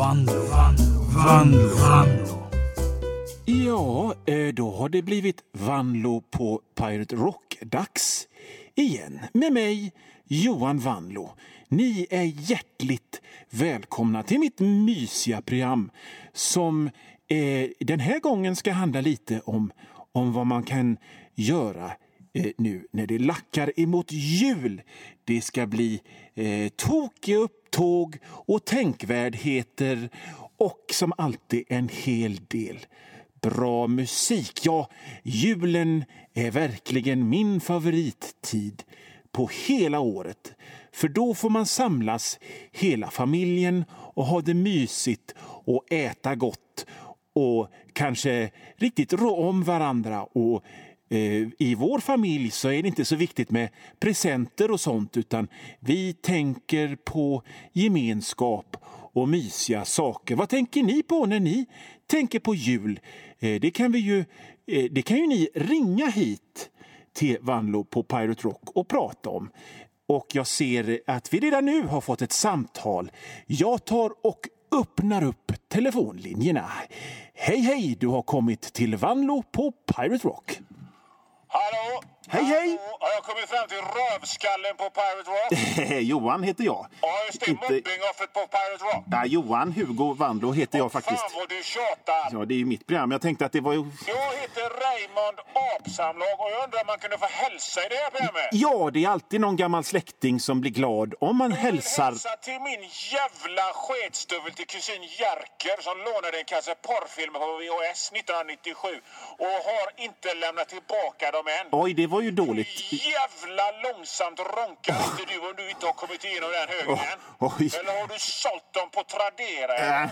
Vanlo, Vanlo, Vanlo. Ja, eh, då har det blivit Vanlo på Pirate Rock-dags igen med mig, Johan Vanlo. Ni är hjärtligt välkomna till mitt mysiga program som eh, den här gången ska handla lite om, om vad man kan göra eh, nu när det lackar emot jul. Det ska bli eh, tokiga upptåg och tänkvärdheter och som alltid en hel del bra musik. Ja, julen är verkligen min favorittid på hela året. För då får man samlas hela familjen och ha det mysigt och äta gott och kanske riktigt rå om varandra. Och Eh, I vår familj så är det inte så viktigt med presenter och sånt utan vi tänker på gemenskap och mysiga saker. Vad tänker ni på när ni tänker på jul? Eh, det kan, vi ju, eh, det kan ju ni ringa hit till Vanlo på Pirate Rock och prata om. Och jag ser att vi redan nu har fått ett samtal. Jag tar och öppnar upp telefonlinjerna. Hej, hej! Du har kommit till Vanlo på Pirate Rock. Hallå? Hej, hej. Har jag kommit fram till rövskallen på Pirate Rock? Johan heter jag. Ja, just det. Inte- Mobbingoffret på Pirate Rock. Ja, Johan Hugo Vanlo heter jag faktiskt. Fan vad du tjatar. Ja, det är ju mitt program. Jag tänkte att det var ju... Jag heter Raymond Apsamlag och jag undrar om man kunde få hälsa i det här programmet? Ja, det är alltid någon gammal släkting som blir glad om man hälsar. Hälsa till min jävla sketstövel till kusin Jerker som lånade en kasse porrfilmer på VHS 1997 och har inte lämnat tillbaka dem än. Oj, det var ju dåligt. Jävla långsamt ronkar inte du om du inte har kommit igenom den högen. Oh, oj. Eller har du sålt dem på Tradera? Äh,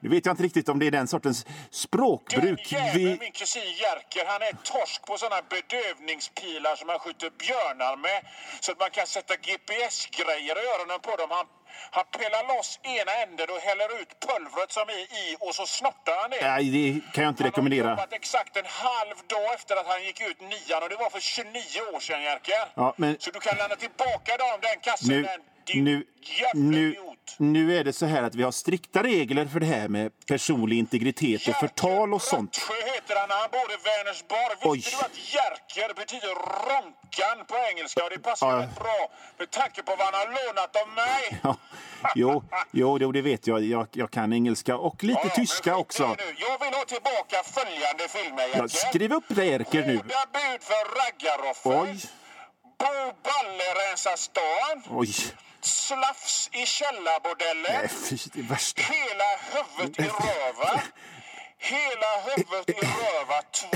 vet jag inte riktigt om det är den sortens språkbruk. Den jäveln, Vi... min kusin Jerker, han är torsk på såna bedövningspilar som man skjuter björnar med. Så att man kan sätta GPS-grejer i öronen på dem. Han, han pelar loss ena änden och häller ut pulvret som är i och så snortar han det. Nej, det kan jag inte Han har rekommendera. jobbat exakt en halv dag efter att han gick ut nian och det var för 29 år sedan Jerker. Ja, men- Så du kan lämna tillbaka dem, den kassen, Nu, den nu, nu, nu är det så här att vi har strikta regler för det här med personlig integritet och förtal och sånt. Jerker heter han, han bor i Vänersborg. Oj. Visste du att Jerker betyder ronkan på engelska? Och det passar Ja. bra med tanke på vad han har lånat av mig. Ja, jo, jo, jo, det vet jag. jag. Jag kan engelska och lite Ja, tyska också. Jag vill ha tillbaka följande filmer, Jerker. Ja, skriv upp det, Erker, nu. Hårda bud för raggaroffer. Oj, Bo Balle rensar stan. oj. Slafs i källarbordellen. Hela huvudet i röva. Hela huvudet i röva 2.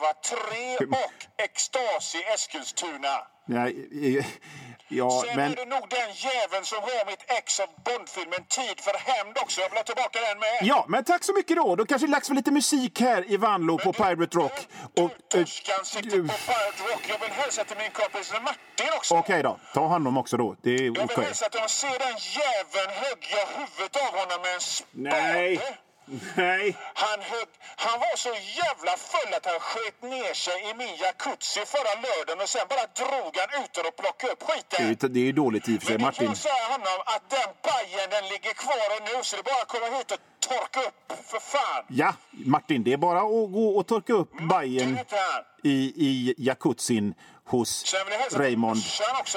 Röva 3 och extas i Eskilstuna. Nej, ja, Sen men... är det nog den jäveln som har mitt ex av Bondfilmen Tid för hämnd också. Jag vill ha tillbaka den med. Ja, men tack så mycket då. Då kanske det är dags för lite musik här i Vanlo på Pirate Rock. Du, Och, du eh, torskan sitter du- på Pirate Rock. Jag vill hälsa till min kompis Martin också. Okej då, ta honom också då. Det är Jag vill okej. hälsa att jag ser den jäveln hugga huvudet av honom med en spade. Nej. Nej. Han, högg, han var så jävla full att han sköt ner sig i min jacuzzi förra lördagen och sen bara drog han ut den och plockade upp Det är skiten. Det är ju dåligt i och för sig, Men då får Martin. jag säga honom att den pajen den ligger kvar nu så det är bara att komma hit och torka upp för fan. Ja, Martin, det är bara att gå och torka upp Det bajen i, i jacuzzin hos Raymond.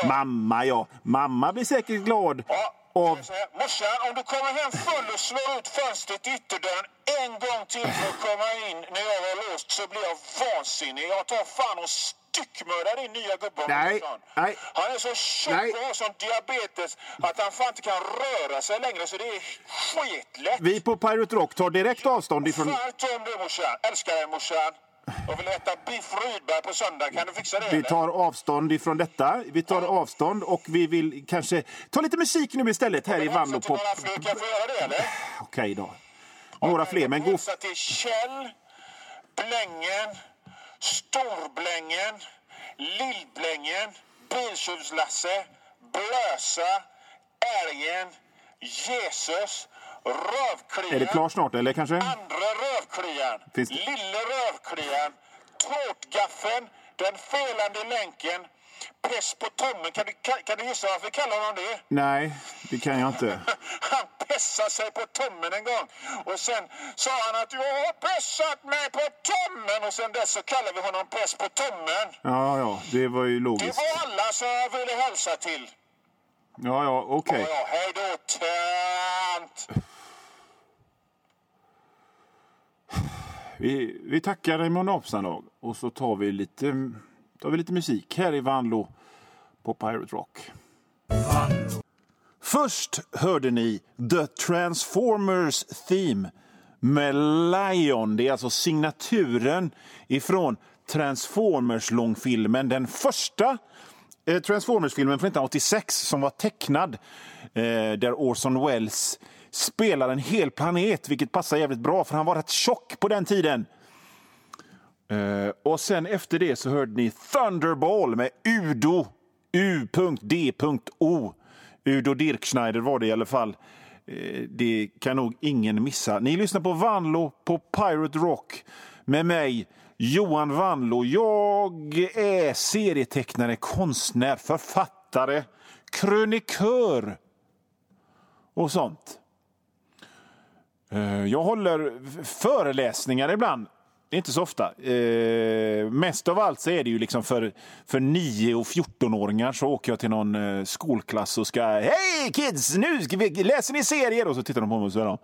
Mamma, ja. Mamma blir säkert glad Ja, av... Morsan, om du kommer hem full och slår ut fönstret i ytterdörren en gång till för att komma in när jag har låst så blir jag vansinnig. Jag tar fan och styckmördar din nya gubbe. Nej, nej. Han är så tjock och har sån diabetes att han fan inte kan röra sig längre så det är skitlätt. Vi på Pirate Rock tar direkt avstånd ifrån... Fan om du morsan. Älskar dig morsan. Jag vill äta biff Rydberg på söndag. Kan du fixa det? Vi eller? tar avstånd ifrån detta. Vi tar avstånd och vi vill kanske ta lite musik nu istället här i Vanlo till på... några fler? Kan jag få göra det eller? Okej då. Några fler, men gå... Till Kjell, Blängen, Storblängen, Lillblängen, Biltjuvs-Lasse, Blösa, Älgen, Jesus, Rövklian. Är det klart snart, eller kanske? Andra Rövklian, Finns det- Lille Rövklian, Tårtgaffeln, Den felande länken, Pest på Tommen. Kan du, kan, kan du gissa varför vi kallar honom det? Nej, det kan jag inte. Han pessade sig på tummen en gång. Och sen sa han att jag har pessat mig på tummen. Och sen dess så kallar vi honom Pess på tummen. Ja, ja, det var ju Det logiskt. var alla som jag ville hälsa till. Ja, ja, okej. Ja, ja, hej då, tönt! Vi, vi tackar Raymond Apsanag och så tar vi lite, tar vi lite musik här i Vanlo på Pirate Rock. Först hörde ni The Transformers Theme med Lion. Det är alltså signaturen ifrån Transformers-långfilmen. Den första eh, Transformers-filmen från 1986 som var tecknad eh, där Orson Welles spelar en hel planet, vilket passar jävligt bra för han var rätt tjock på den tiden. Eh, och sen efter det så hörde ni Thunderball med Udo U.D.O. Udo Dirkschneider var det i alla fall. Eh, det kan nog ingen missa. Ni lyssnar på Vanlo på Pirate Rock med mig, Johan Vanlo. Jag är serietecknare, konstnär, författare, krönikör och sånt. Eh, jag håller föreläsningar ibland. Det är inte så ofta. Eh, mest av allt så är det ju liksom för, för 9 och 14-åringar så åker jag till någon eh, skolklass och ska Hej kids! Nu ska vi, läser ni serier? Och så tittar de på mig och så säger de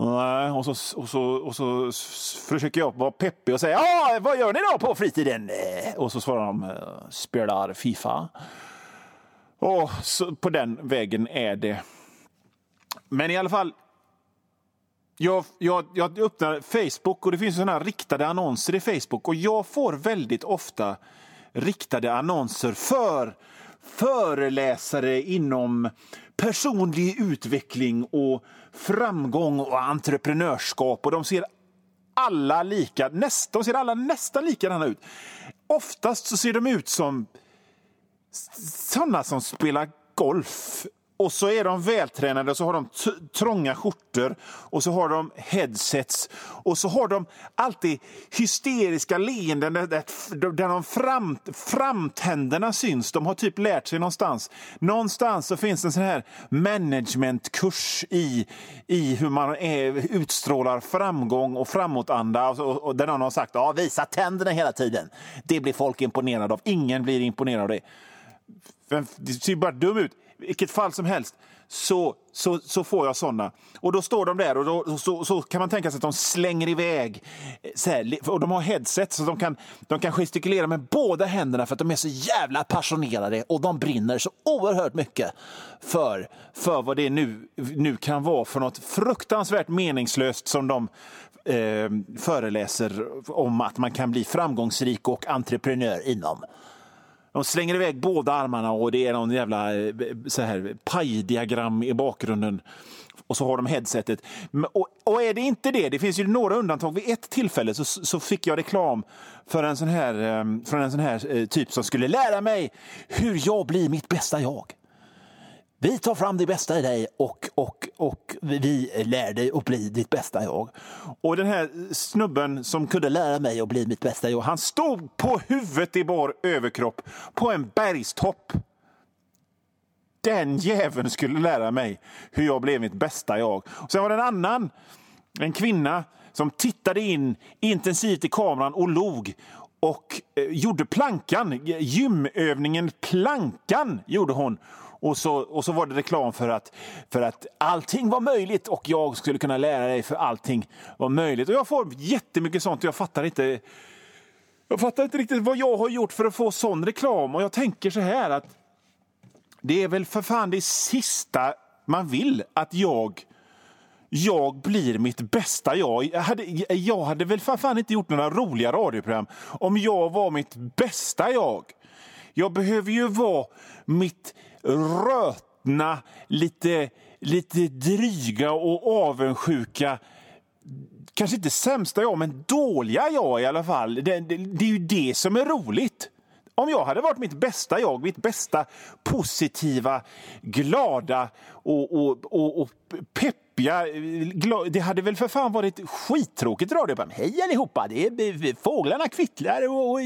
Nej, och så, och, så, och så försöker jag vara peppig och säga ja, vad gör ni då på fritiden? Eh, och så svarar de eh, spelar Fifa. Och så, på den vägen är det. Men i alla fall, jag, jag, jag öppnar Facebook och det finns såna här riktade annonser i Facebook och jag får väldigt ofta riktade annonser för föreläsare inom personlig utveckling och framgång och entreprenörskap och de ser alla lika, näst, de ser alla nästan likadana ut. Oftast så ser de ut som sådana som spelar golf. Och så är de vältränade och så har de trånga skjortor och så har de headsets och så har de alltid hysteriska leenden där, där, där de fram, framtänderna syns. De har typ lärt sig någonstans. Någonstans så finns en sån här managementkurs i, i hur man är, utstrålar framgång och framåtanda. Och, och, och där någon har sagt ja, visa tänderna hela tiden. Det blir folk imponerade av. Ingen blir imponerad av det. Det ser bara dum ut. I vilket fall som helst så, så, så får jag såna. Och då står de där och då, så, så kan man tänka sig att de slänger iväg. Eh, så här, och de har headset så de kan, de kan gestikulera med båda händerna för att de är så jävla passionerade och de brinner så oerhört mycket för, för vad det nu, nu kan vara för något fruktansvärt meningslöst som de eh, föreläser om att man kan bli framgångsrik och entreprenör inom. De slänger iväg båda armarna och det är någon jävla eh, så här, pajdiagram i bakgrunden. Och så har de headsetet. Och, och är det inte det, det finns ju några undantag. Vid ett tillfälle så, så fick jag reklam för en sån här, eh, från en sån här eh, typ som skulle lära mig hur jag blir mitt bästa jag. Vi tar fram det bästa i dig och, och, och vi lär dig att bli ditt bästa jag. Och den här snubben som kunde lära mig att bli mitt bästa jag, han stod på huvudet i bar överkropp på en bergstopp. Den jäveln skulle lära mig hur jag blev mitt bästa jag. Och sen var det en annan, en kvinna, som tittade in intensivt i kameran och log och eh, gjorde plankan. Gymövningen plankan gjorde hon. Och så, och så var det reklam för att, för att allting var möjligt och jag skulle kunna lära dig för allting var möjligt. Och jag får jättemycket sånt och jag fattar inte jag fattar inte riktigt vad jag har gjort för att få sån reklam. Och jag tänker så här att det är väl för fan det sista man vill att jag jag blir mitt bästa jag. Jag hade, jag hade väl för fan inte gjort några roliga radioprogram om jag var mitt bästa jag. Jag behöver ju vara mitt rötna, lite, lite dryga och avundsjuka kanske inte sämsta jag, men dåliga jag i alla fall. Det, det, det är ju det som är roligt. Om jag hade varit mitt bästa jag, mitt bästa positiva, glada och, och, och, och peppiga. Det hade väl för fan varit skittråkigt radioprogram. Hej allihopa! Det är, eh, fåglarna kvittrar och,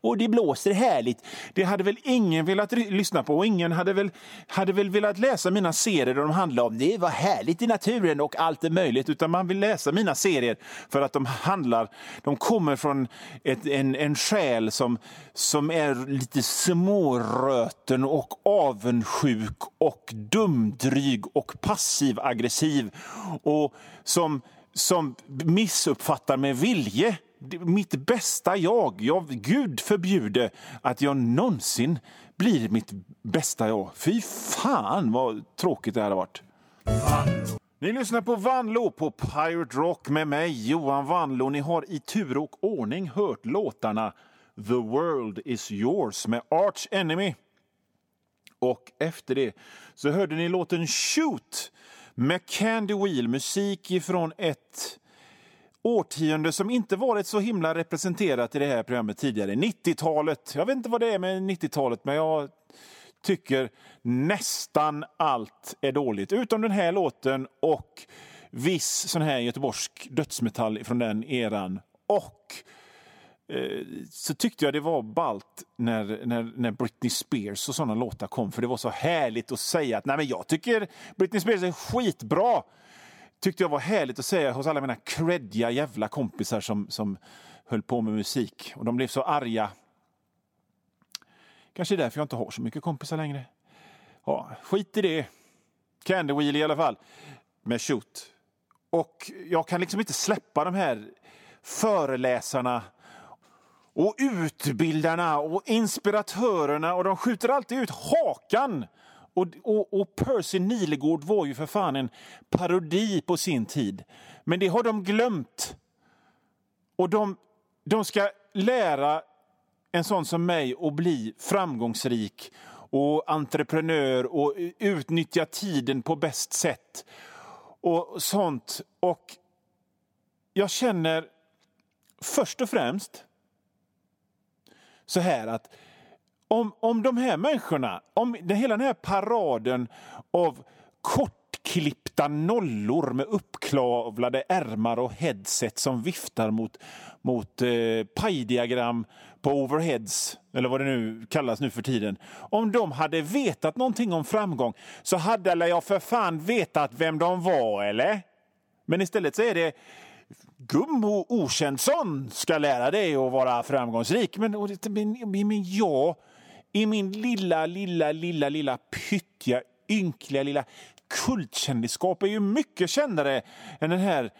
och det blåser härligt. Det hade väl ingen velat lyssna på och ingen hade väl, hade väl velat läsa mina serier där de handlar om det var härligt i naturen och allt är möjligt. Utan man vill läsa mina serier för att de handlar, de kommer från ett, en, en själ som, som är lite småröten och avundsjuk och dumdryg och passiv-aggressiv och som, som missuppfattar med vilje mitt bästa jag. jag. Gud förbjude att jag någonsin blir mitt bästa jag. Fy fan vad tråkigt det hade varit. Ni lyssnar på Vanlo på Pirate Rock med mig, Johan Vanlo. Ni har i tur och ordning hört låtarna The World Is Yours med Arch Enemy. Och efter det så hörde ni låten Shoot med Candy Wheel, musik ifrån ett årtionde som inte varit så himla representerat i det här programmet tidigare. 90-talet. Jag vet inte vad det är med 90-talet, men jag tycker nästan allt är dåligt. Utom den här låten och viss sån här göteborgsk dödsmetall från den eran. Och Eh, så tyckte jag det var balt när, när, när Britney Spears och såna låtar kom. För det var så härligt att säga att Nej, men jag tycker Britney Spears är skitbra. Tyckte jag var härligt att säga hos alla mina creddiga jävla kompisar som, som höll på med musik. Och de blev så arga Kanske därför jag inte har så mycket kompisar längre. Ja, skit i det. Candy Wheel i alla fall, med Shoot. Och jag kan liksom inte släppa de här föreläsarna och utbildarna och inspiratörerna och de skjuter alltid ut hakan. Och, och, och Percy Nilegård var ju för fan en parodi på sin tid. Men det har de glömt. Och de, de ska lära en sån som mig att bli framgångsrik och entreprenör och utnyttja tiden på bäst sätt och sånt. Och jag känner först och främst så här att om, om de här människorna, om hela den här paraden av kortklippta nollor med uppklavlade ärmar och headset som viftar mot, mot eh, pajdiagram på overheads, eller vad det nu kallas nu för tiden. Om de hade vetat någonting om framgång så hade jag för fan vetat vem de var, eller? Men istället så är det Gummo Okändsson ska lära dig att vara framgångsrik. Men, men, men jag, i min lilla, lilla, lilla, lilla pyttiga, ynkliga lilla kultkändisskap är ju mycket kändare än den här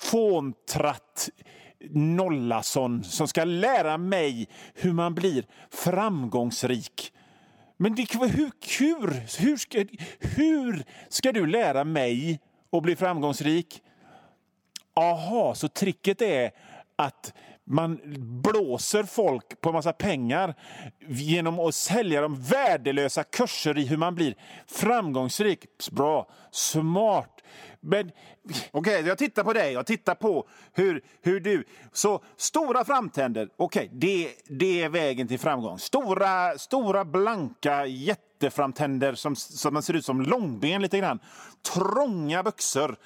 fåntratt Nollason som ska lära mig hur man blir framgångsrik. Men det, hur, hur, hur, ska, hur ska du lära mig att bli framgångsrik? Aha, så tricket är att man blåser folk på en massa pengar genom att sälja dem värdelösa kurser i hur man blir framgångsrik. Bra, smart. Men okej, okay, jag tittar på dig, jag tittar på hur, hur du... Så stora framtänder, okej, okay, det, det är vägen till framgång. Stora, stora blanka jätteframtänder som, som ser ut som långben lite grann. Trånga byxor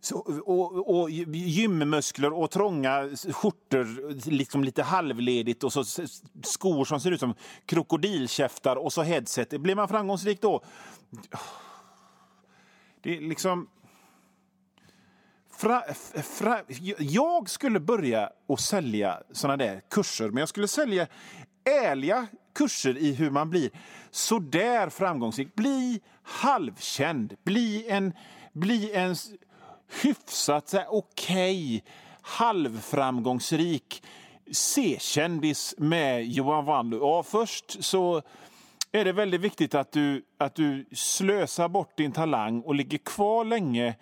så, och, och gymmuskler och trånga skjortor, liksom lite halvledigt och så skor som ser ut som krokodilkäftar och så headset. Blir man framgångsrik då? Det är liksom... Fra, fra, jag skulle börja och sälja såna där kurser, men jag skulle sälja ärliga kurser i hur man blir så där framgångsrik. Bli halvkänd, bli en bli en hyfsat okej, okay, halvframgångsrik C-kändis med Johan Wanlo. Ja, först så är det väldigt viktigt att du, att du slösar bort din talang och ligger kvar länge.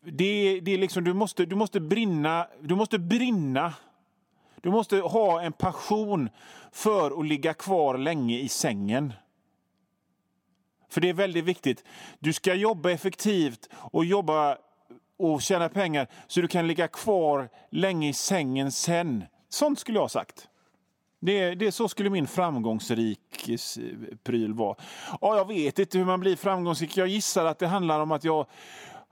Det, det är liksom, du, måste, du måste brinna. Du måste brinna. Du måste ha en passion för att ligga kvar länge i sängen. För det är väldigt viktigt. Du ska jobba effektivt och jobba och tjäna pengar så du kan ligga kvar länge i sängen sen. Sånt skulle jag ha sagt. Det, det, så skulle min framgångsrik eh, pryl vara. Ja, jag vet inte hur man blir framgångsrik. Jag gissar att det handlar om att jag,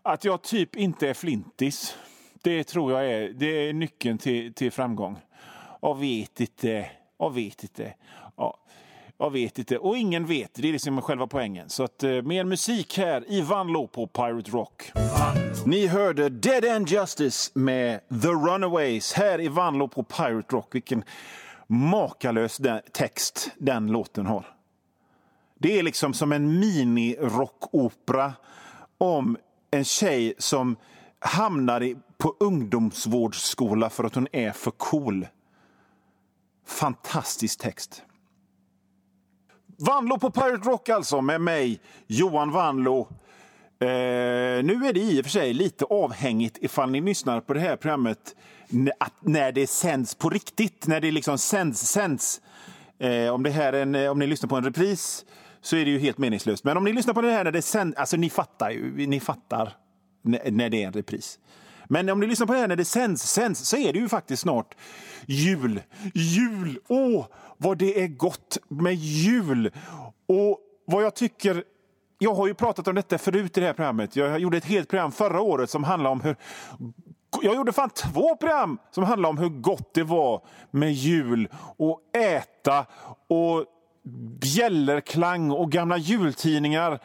att jag typ inte är flintis. Det tror jag är, det är nyckeln till, till framgång. Jag vet inte. Jag vet inte. Jag vet inte. Och ingen vet. Det är liksom själva poängen. Så att, eh, mer musik här i Vanlo på Pirate Rock. Ni hörde Dead End Justice med The Runaways här i Vanlo på Pirate Rock. Vilken makalös den, text den låten har. Det är liksom som en mini-rockopera om en tjej som hamnar i, på ungdomsvårdsskola för att hon är för cool. Fantastisk text. Vanlo på Pirate Rock alltså, med mig, Johan Vanlo. Eh, nu är det i och för sig lite avhängigt ifall ni lyssnar på det här programmet när det sänds på riktigt, när det liksom sänds, sänds. Eh, om, det här en, eh, om ni lyssnar på en repris så är det ju helt meningslöst. Men om ni lyssnar på det här när det sänds, alltså ni fattar ju, ni fattar när det är en repris. Men om ni lyssnar på det här när det sänds, sänds så är det ju faktiskt snart jul. Jul! Åh, vad det är gott med jul! Och vad jag tycker jag har ju pratat om detta förut i det här programmet. Jag gjorde ett helt program förra året som handlade om hur jag gjorde fan två program som handlade om hur gott det var med jul och äta och bjällerklang och gamla jultidningar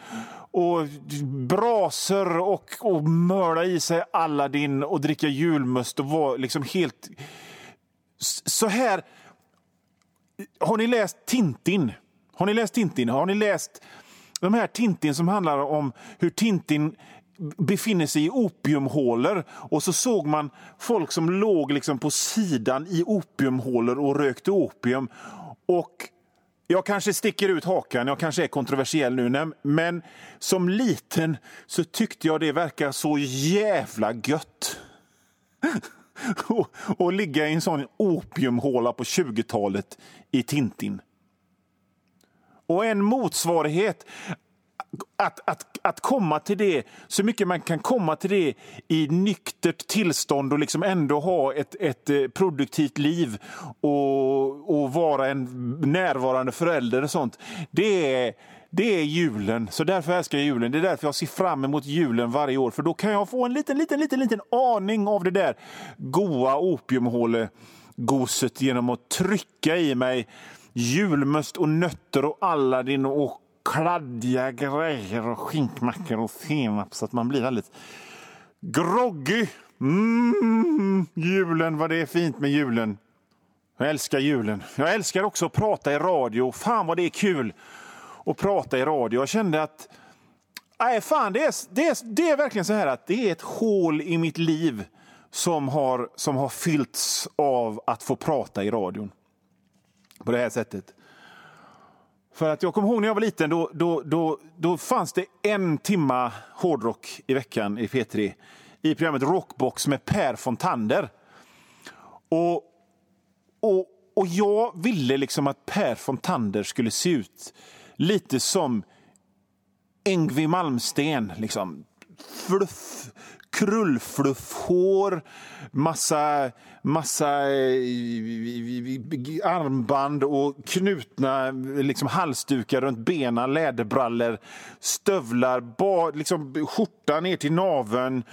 och braser och, och mörda i sig Aladdin och dricka julmust och vara liksom helt... Så här... Har ni läst Tintin? Har ni läst Tintin? Har ni läst de här Tintin som handlar om hur Tintin befinner sig i opiumhålor och så såg man folk som låg liksom på sidan i opiumhålor och rökte opium. Och jag kanske sticker ut hakan, jag kanske är kontroversiell nu, men som liten så tyckte jag det verkar så jävla gött. att och ligga i en sån opiumhåla på 20-talet i Tintin. Och en motsvarighet att, att, att komma till det, så mycket man kan komma till det i nyktert tillstånd och liksom ändå ha ett, ett eh, produktivt liv och, och vara en närvarande förälder och sånt. Det är, det är julen. Så därför älskar jag julen. Det är därför jag ser fram emot julen varje år. För då kan jag få en liten, liten, liten, liten aning av det där goa opiumhålegoset genom att trycka i mig julmust och nötter och Aladdin och kladdiga grejer och skinkmackor och senap så att man blir väldigt groggy. Mm, julen, vad det är fint med julen. Jag älskar julen. Jag älskar också att prata i radio. Fan vad det är kul att prata i radio. Jag kände att Nej, fan, det är, det, är, det är verkligen så här att det är ett hål i mitt liv som har, som har fyllts av att få prata i radion. På det här sättet. För att jag kommer ihåg när jag var liten, då, då, då, då fanns det en timma hårdrock i veckan i P3 i programmet Rockbox med Per Fontander. Och, och, och jag ville liksom att Per Fontander skulle se ut lite som Yngwie Malmsten. Liksom. Fluff, krullfluffhår, massa, massa eh, armband och knutna liksom, halsdukar runt benen, läderbrallor, stövlar, liksom, skjorta ner till naveln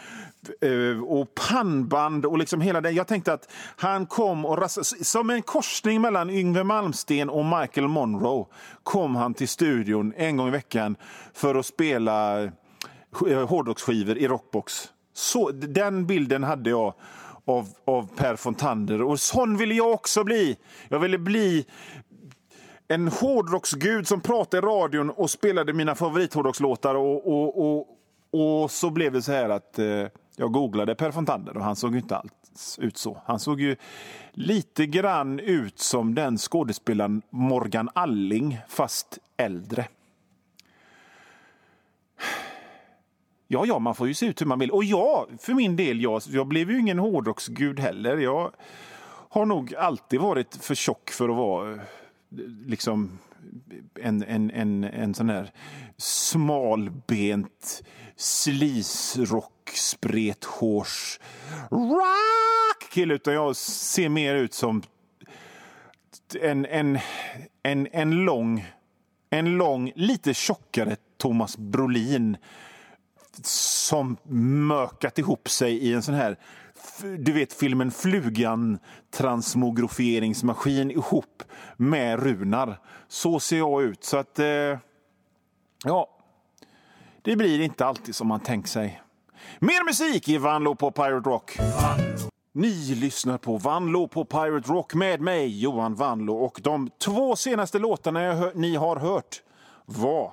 eh, och pannband och liksom hela det. Jag tänkte att han kom och som en korsning mellan Yngwie Malmsten och Michael Monroe kom han till studion en gång i veckan för att spela eh, hårdrocksskivor i rockbox. Så, den bilden hade jag av, av Per Fontander. Och sån ville jag också bli. Jag ville bli en hårdrocksgud som pratade i radion och spelade mina favorithårdrockslåtar. Och, och, och, och så blev det så här att eh, jag googlade Per Fontander och han såg inte alls ut så. Han såg ju lite grann ut som den skådespelaren Morgan Alling, fast äldre. Ja, ja, man får ju se ut hur man vill. Och ja, för min del, jag, jag blev ju ingen hårdrocksgud heller. Jag har nog alltid varit för tjock för att vara eh, liksom en, en, en, en sån här smalbent slisrock, sprethårs rock kille. Utan jag ser mer ut som en, en, en, en, lång, en lång, lite tjockare Thomas Brolin som mökat ihop sig i en sån här du vet filmen Flugan transmograferingsmaskin ihop med Runar. Så ser jag ut. Så att, eh, ja, det blir inte alltid som man tänkt sig. Mer musik i Vanlo på Pirate Rock. Ni lyssnar på Vanlo på Pirate Rock med mig, Johan Vanlo. Och de två senaste låtarna hör, ni har hört var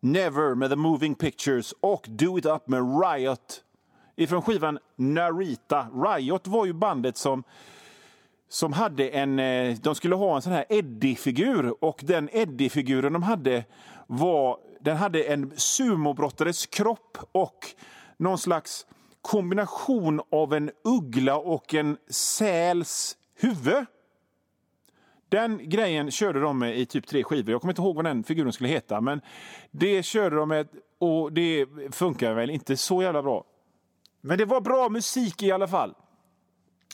Never med The Moving Pictures och Do It Up med Riot ifrån skivan Narita. Riot var ju bandet som som hade en, eh, de skulle ha en sån här Eddie-figur och den Eddie-figuren de hade var, den hade en sumobrottares kropp och någon slags kombination av en uggla och en säls huvud. Den grejen körde de med i typ tre skivor. Jag kommer inte ihåg vad den figuren skulle heta, men det körde de med och det funkar väl inte så jävla bra. Men det var bra musik i alla fall.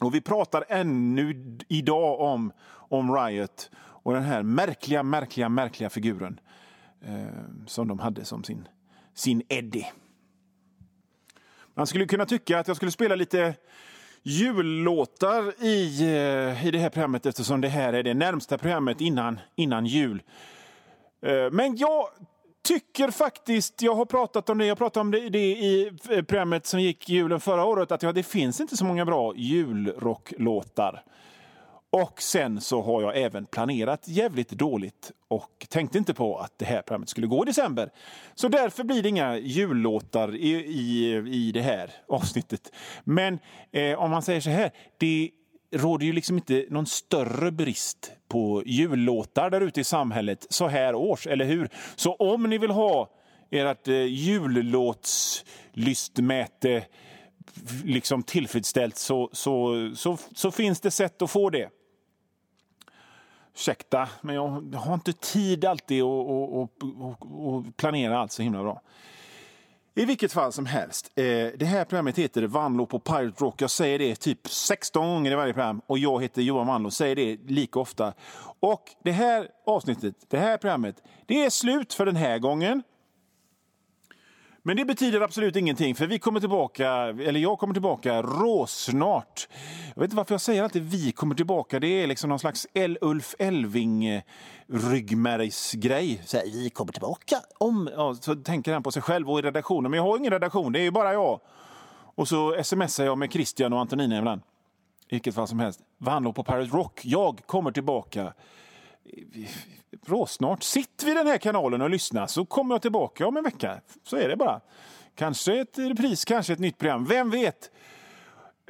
Och vi pratar ännu idag om, om Riot och den här märkliga, märkliga, märkliga figuren eh, som de hade som sin, sin Eddie. Man skulle kunna tycka att jag skulle spela lite jullåtar i, eh, i det här programmet eftersom det här är det närmsta programmet innan, innan jul. Eh, men jag tycker faktiskt, jag har pratat om det, jag pratade om det, det i eh, programmet som gick julen förra året, att ja, det finns inte så många bra julrocklåtar. Och sen så har jag även planerat jävligt dåligt och tänkte inte på att det här programmet skulle gå i december. Så därför blir det inga jullåtar i, i, i det här avsnittet. Men eh, om man säger så här, det råder ju liksom inte någon större brist på jullåtar där ute i samhället så här års, eller hur? Så om ni vill ha ert eh, jullåtslystmäte liksom tillfredsställt så, så, så, så finns det sätt att få det. Ursäkta, men jag har inte tid alltid att planera allt så himla bra. I vilket fall som helst. Eh, det här programmet heter Vanlo på Pirate Rock. Jag säger det typ 16 gånger i varje program. Och jag heter Johan Vanlo säger det lika ofta. Och det här avsnittet, det här programmet, det är slut för den här gången. Men det betyder absolut ingenting, för vi kommer tillbaka, eller jag kommer tillbaka råsnart. Jag vet inte varför jag säger alltid vi kommer tillbaka. Det är liksom någon slags El Ulf Elving ryggmärgsgrej. vi kommer tillbaka om... Ja, så tänker han på sig själv och i redaktionen. Men jag har ingen redaktion, det är bara jag. Och så smsar jag med Christian och Antonina ibland. I vilket fall som helst. Vanlo på Pirate Rock. Jag kommer tillbaka råsnart. Sitt vid den här kanalen och lyssna så kommer jag tillbaka om en vecka. Så är det bara. Kanske ett repris, kanske ett nytt program. Vem vet?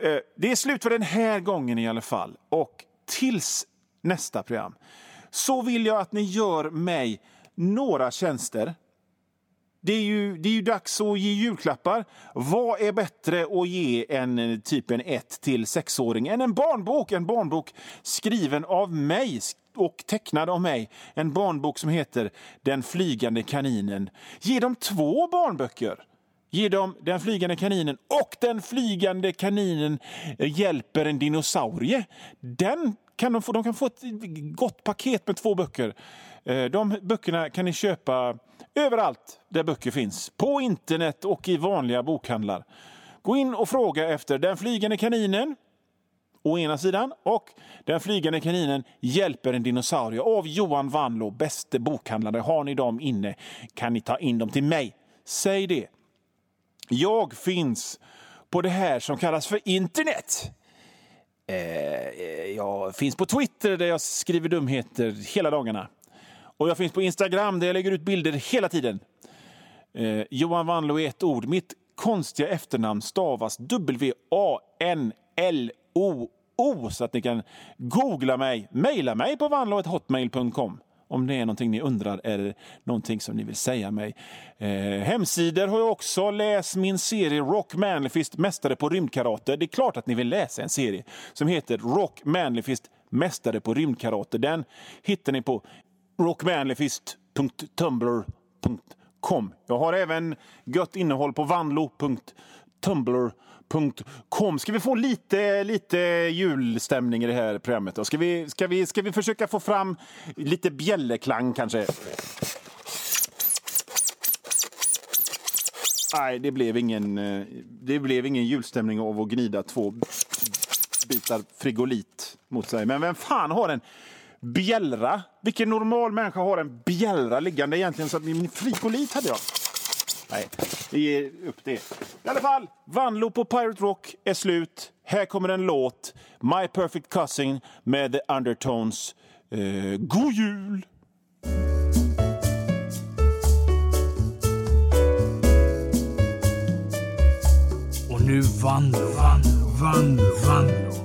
Eh, det är slut för den här gången i alla fall. Och tills nästa program så vill jag att ni gör mig några tjänster. Det är, ju, det är ju dags att ge julklappar. Vad är bättre att ge en typ en 1 till 6-åring än en barnbok? En barnbok skriven av mig, och tecknad av mig. En barnbok som heter Den flygande kaninen. Ge dem två barnböcker. Ge dem Den flygande kaninen och Den flygande kaninen hjälper en dinosaurie. Den kan de, få, de kan få ett gott paket med två böcker. Eh, de böckerna kan ni köpa överallt där böcker finns. På internet och i vanliga bokhandlar. Gå in och fråga efter Den flygande kaninen å ena sidan och Den flygande kaninen hjälper en dinosaurie av Johan Vanlo, bäste bokhandlare. Har ni dem inne kan ni ta in dem till mig. Säg det. Jag finns på det här som kallas för internet. Eh, eh, jag finns på Twitter där jag skriver dumheter hela dagarna. Och jag finns på Instagram där jag lägger ut bilder hela tiden. Eh, Johan Wanlo är ett ord. Mitt konstiga efternamn stavas W-A-N-L-O. O så att ni kan googla mig. Mejla mig på vanloethotmail.com om det är någonting ni undrar eller någonting som ni vill säga mig. Eh, hemsidor har jag också. Läs min serie Rock Manlifist, Mästare på rymdkarate. Det är klart att ni vill läsa en serie som heter Rock Manlifist, Mästare på rymdkarate. Den hittar ni på rockmanlifist.tumblr.com. Jag har även gött innehåll på vanlo.tumblr.com Ska vi få lite, lite julstämning i det här programmet? Då? Ska, vi, ska, vi, ska vi försöka få fram lite bjällerklang kanske? Nej, det blev ingen, eh, det blev ingen julstämning av att gnida två bitar frigolit mot sig. Men vem fan har en bjällra? Vilken normal människa har en bjällra liggande egentligen? Så att min frigolit hade jag. Nej, vi ger upp det. I alla fall, Vanlo på Pirate Rock är slut. Här kommer en låt, My Perfect Cousin med The Undertones. Eh, god jul! Och nu Vanlo, Vanlo, Vanlo, Vanlo.